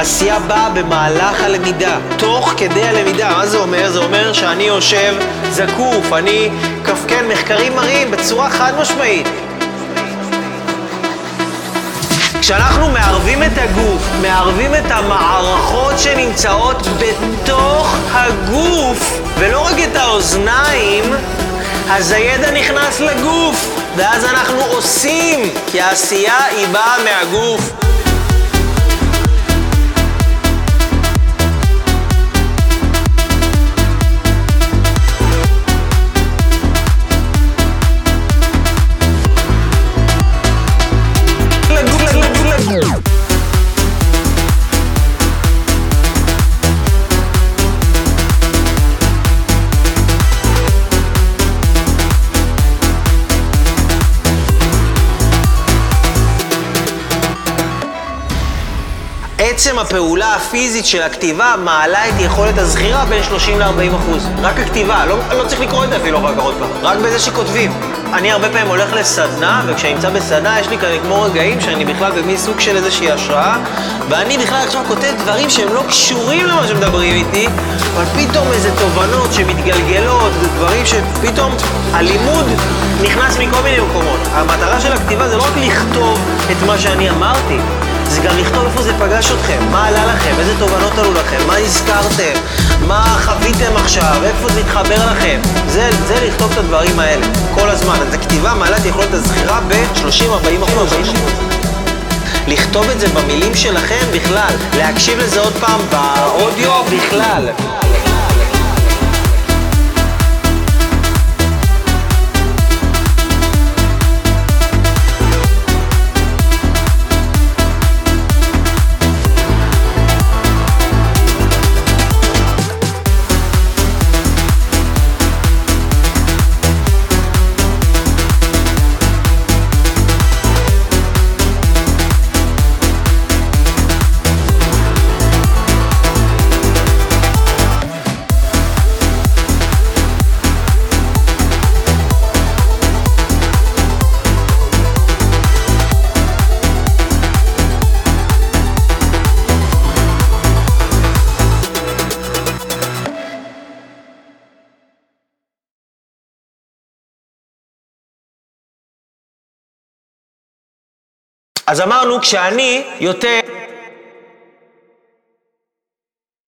עשייה באה במהלך הלמידה, תוך כדי הלמידה. מה זה אומר? זה אומר שאני יושב זקוף, אני, כן, מחקרים מראים בצורה חד משמעית. כשאנחנו מערבים את הגוף, מערבים את המערכות שנמצאות בתוך הגוף, ולא רק את האוזניים, אז הידע נכנס לגוף, ואז אנחנו עושים, כי העשייה היא באה מהגוף. עצם הפעולה הפיזית של הכתיבה מעלה את יכולת הזכירה בין 30 ל-40 אחוז. רק הכתיבה, לא, לא צריך לקרוא את זה אפילו כך עוד פעם, רק בזה שכותבים. אני הרבה פעמים הולך לסדנה, וכשאני נמצא בסדנה יש לי כאלה כמו רגעים שאני בכלל במין סוג של איזושהי השראה, ואני בכלל עכשיו כותב דברים שהם לא קשורים למה שמדברים איתי, אבל פתאום איזה תובנות שמתגלגלות, דברים שפתאום הלימוד נכנס מכל מיני מקומות. המטרה של הכתיבה זה לא רק לכתוב את מה שאני אמרתי, זה גם לכתוב איפה זה פגש אתכם, מה עלה לכם, איזה תובנות עלו לכם, מה הזכרתם, מה חוויתם עכשיו, איפה זה התחבר לכם. זה, זה לכתוב את הדברים האלה, כל הזמן. אז הכתיבה מעלה את יכולת הזכירה ב-30-40 אחוז. לכתוב את זה במילים שלכם בכלל, להקשיב לזה עוד פעם באודיו בכלל. אז אמרנו, כשאני יותר